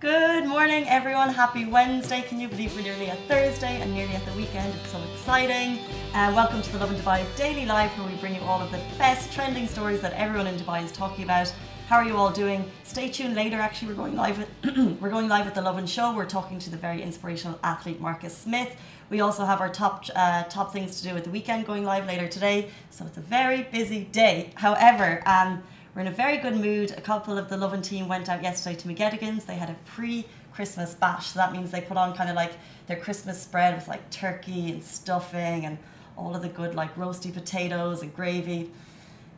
Good morning, everyone. Happy Wednesday. Can you believe we're nearly at Thursday and nearly at the weekend? It's so exciting. And welcome to the Lovin Dubai Daily Live, where we bring you all of the best trending stories that everyone in Dubai is talking about. How are you all doing? Stay tuned later. Actually, we're going live. With, we're going live with the Lovin Show. We're talking to the very inspirational athlete Marcus Smith. We also have our top uh, top things to do with the weekend going live later today. So it's a very busy day. However, um, we're in a very good mood. A couple of the Lovin team went out yesterday to McGettigan's. They had a pre Christmas bash. So that means they put on kind of like their Christmas spread with like turkey and stuffing and all of the good like roasty potatoes and gravy.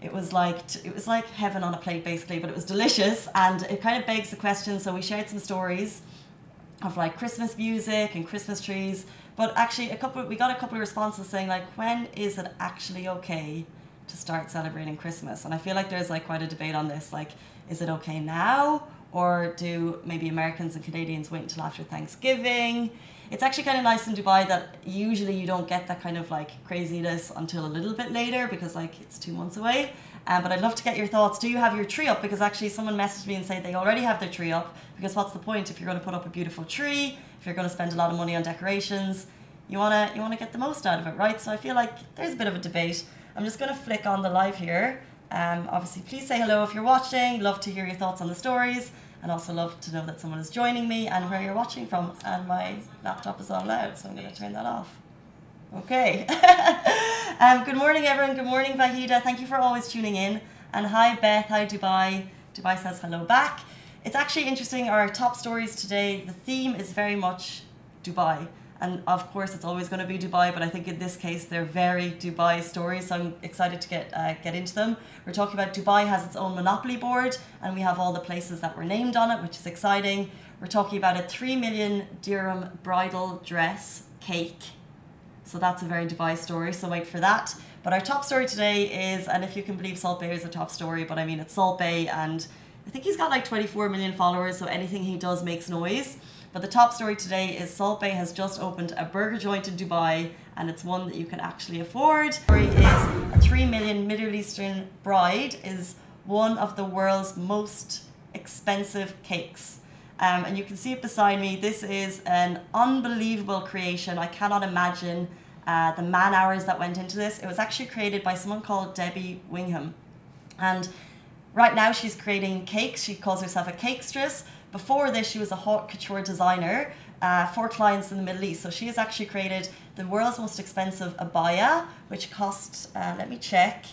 It was like it was like heaven on a plate basically, but it was delicious and it kind of begs the question. So we shared some stories of like Christmas music and Christmas trees. But actually, a couple we got a couple of responses saying like, when is it actually okay to start celebrating Christmas? And I feel like there's like quite a debate on this. Like, is it okay now, or do maybe Americans and Canadians wait until after Thanksgiving? It's actually kind of nice in Dubai that usually you don't get that kind of like craziness until a little bit later because like it's two months away. Um, but I'd love to get your thoughts. Do you have your tree up? Because actually, someone messaged me and said they already have their tree up. Because what's the point if you're going to put up a beautiful tree? If you're going to spend a lot of money on decorations, you wanna you wanna get the most out of it, right? So I feel like there's a bit of a debate. I'm just going to flick on the live here. Um, obviously, please say hello if you're watching. Love to hear your thoughts on the stories, and also love to know that someone is joining me and where you're watching from. And my laptop is all loud, so I'm going to turn that off. Okay. um, good morning, everyone. Good morning, Vahida. Thank you for always tuning in. And hi, Beth. Hi, Dubai. Dubai says hello back. It's actually interesting. Our top stories today, the theme is very much Dubai. And of course, it's always going to be Dubai, but I think in this case, they're very Dubai stories. So I'm excited to get uh, get into them. We're talking about Dubai has its own monopoly board, and we have all the places that were named on it, which is exciting. We're talking about a three million dirham bridal dress cake. So that's a very Dubai story. So wait for that. But our top story today is, and if you can believe Salt Bae is a top story, but I mean it's Salt Bae, and I think he's got like 24 million followers. So anything he does makes noise. But the top story today is Salt Bae has just opened a burger joint in Dubai and it's one that you can actually afford. The story is a 3 million Middle Eastern bride is one of the world's most expensive cakes. Um, and you can see it beside me. This is an unbelievable creation. I cannot imagine uh, the man hours that went into this. It was actually created by someone called Debbie Wingham. And right now she's creating cakes. She calls herself a cakestress. Before this, she was a haute couture designer uh, for clients in the Middle East. So she has actually created the world's most expensive abaya, which cost, uh, let me check,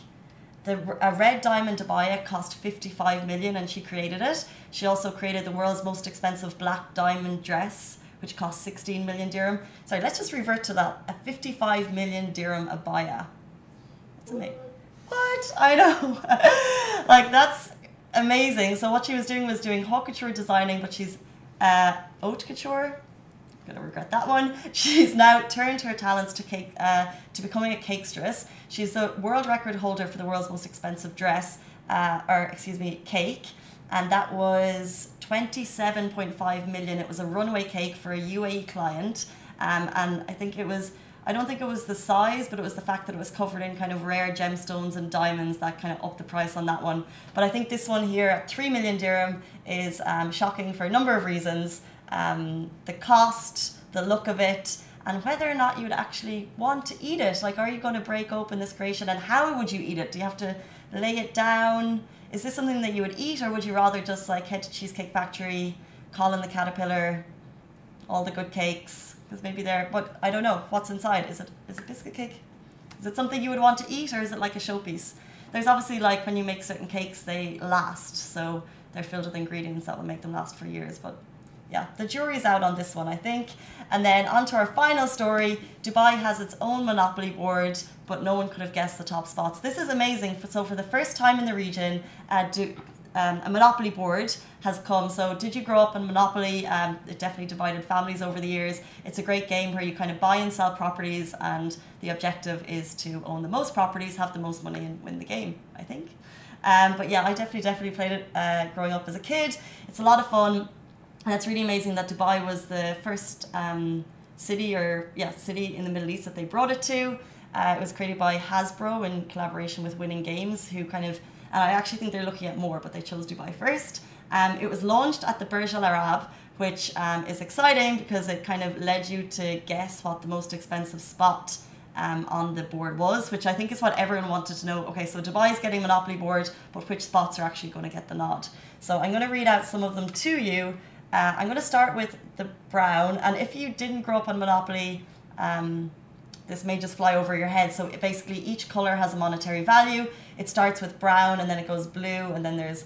the a red diamond abaya cost 55 million and she created it. She also created the world's most expensive black diamond dress, which cost 16 million dirham. Sorry, let's just revert to that. A 55 million dirham abaya. That's amazing. What? I know. like that's amazing. So what she was doing was doing haute couture designing, but she's uh, haute couture. I'm gonna regret that one. She's now turned her talents to cake uh, to becoming a cakestress. She's the world record holder for the world's most expensive dress, uh, or excuse me, cake, and that was 27.5 million. It was a runway cake for a UAE client, um, and I think it was I don't think it was the size, but it was the fact that it was covered in kind of rare gemstones and diamonds that kind of upped the price on that one. But I think this one here at 3 million dirham is um, shocking for a number of reasons. Um, the cost, the look of it, and whether or not you would actually want to eat it. Like, are you going to break open this creation and how would you eat it? Do you have to lay it down? Is this something that you would eat, or would you rather just like head to Cheesecake Factory, Colin the Caterpillar, all the good cakes? Because maybe they're. But I don't know what's inside. Is it is it biscuit cake? Is it something you would want to eat, or is it like a showpiece? There's obviously like when you make certain cakes, they last, so they're filled with ingredients that will make them last for years. But yeah, the jury's out on this one, I think. And then on to our final story. Dubai has its own monopoly board, but no one could have guessed the top spots. This is amazing. So for the first time in the region, uh, um, a monopoly board has come. So, did you grow up in Monopoly? Um, it definitely divided families over the years. It's a great game where you kind of buy and sell properties, and the objective is to own the most properties, have the most money, and win the game. I think. Um, but yeah, I definitely definitely played it uh, growing up as a kid. It's a lot of fun, and it's really amazing that Dubai was the first um, city or yeah city in the Middle East that they brought it to. Uh, it was created by Hasbro in collaboration with Winning Games, who kind of and I actually think they're looking at more, but they chose Dubai first. Um, it was launched at the Burj Al Arab, which um, is exciting because it kind of led you to guess what the most expensive spot um, on the board was, which I think is what everyone wanted to know. Okay, so Dubai is getting Monopoly board, but which spots are actually going to get the nod? So I'm going to read out some of them to you. Uh, I'm going to start with the brown, and if you didn't grow up on Monopoly, um, this may just fly over your head. So basically, each color has a monetary value. It starts with brown, and then it goes blue, and then there's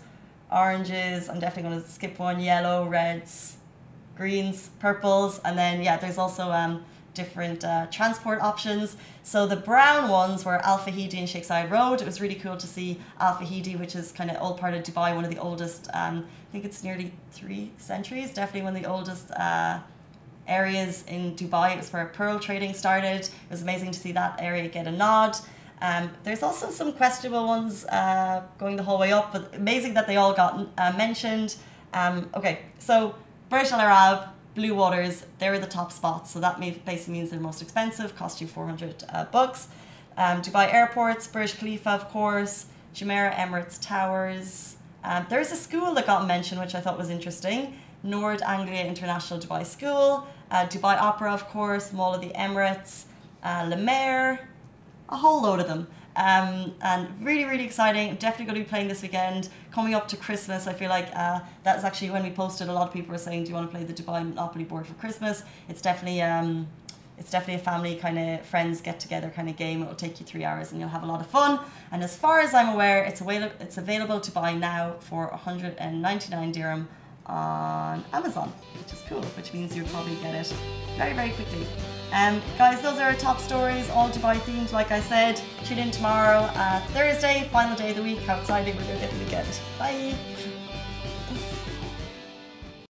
oranges. I'm definitely going to skip one. Yellow, reds, greens, purples, and then yeah, there's also um, different uh, transport options. So the brown ones were Al Fahidi and Zayed Road. It was really cool to see Al Fahidi, which is kind of old part of Dubai, one of the oldest. Um, I think it's nearly three centuries. Definitely one of the oldest uh, areas in Dubai. It was where pearl trading started. It was amazing to see that area get a nod. Um, there's also some questionable ones uh, going the whole way up, but amazing that they all got uh, mentioned. Um, okay, so Burj Al Arab, Bluewaters, they're the top spots. So that basically means they're most expensive, cost you 400 uh, bucks. Um, Dubai airports, Burj Khalifa, of course, Jumeirah Emirates Towers. Um, there's a school that got mentioned, which I thought was interesting. Nord Anglia International Dubai School, uh, Dubai Opera, of course, Mall of the Emirates, uh, La Mer, a whole load of them. Um, and really, really exciting. I'm definitely going to be playing this weekend. Coming up to Christmas, I feel like uh, that's actually when we posted. A lot of people were saying, "Do you want to play the Dubai Monopoly board for Christmas?" It's definitely um, it's definitely a family kind of friends get together kind of game. It'll take you three hours and you'll have a lot of fun. And as far as I'm aware, it's available it's available to buy now for 199 dirham on Amazon, which is cool. Which means you'll probably get it very very quickly. Um, guys, those are our top stories, all Dubai themed, like I said. Tune in tomorrow, uh, Thursday, final day of the week. How exciting we're going to get the weekend. Bye.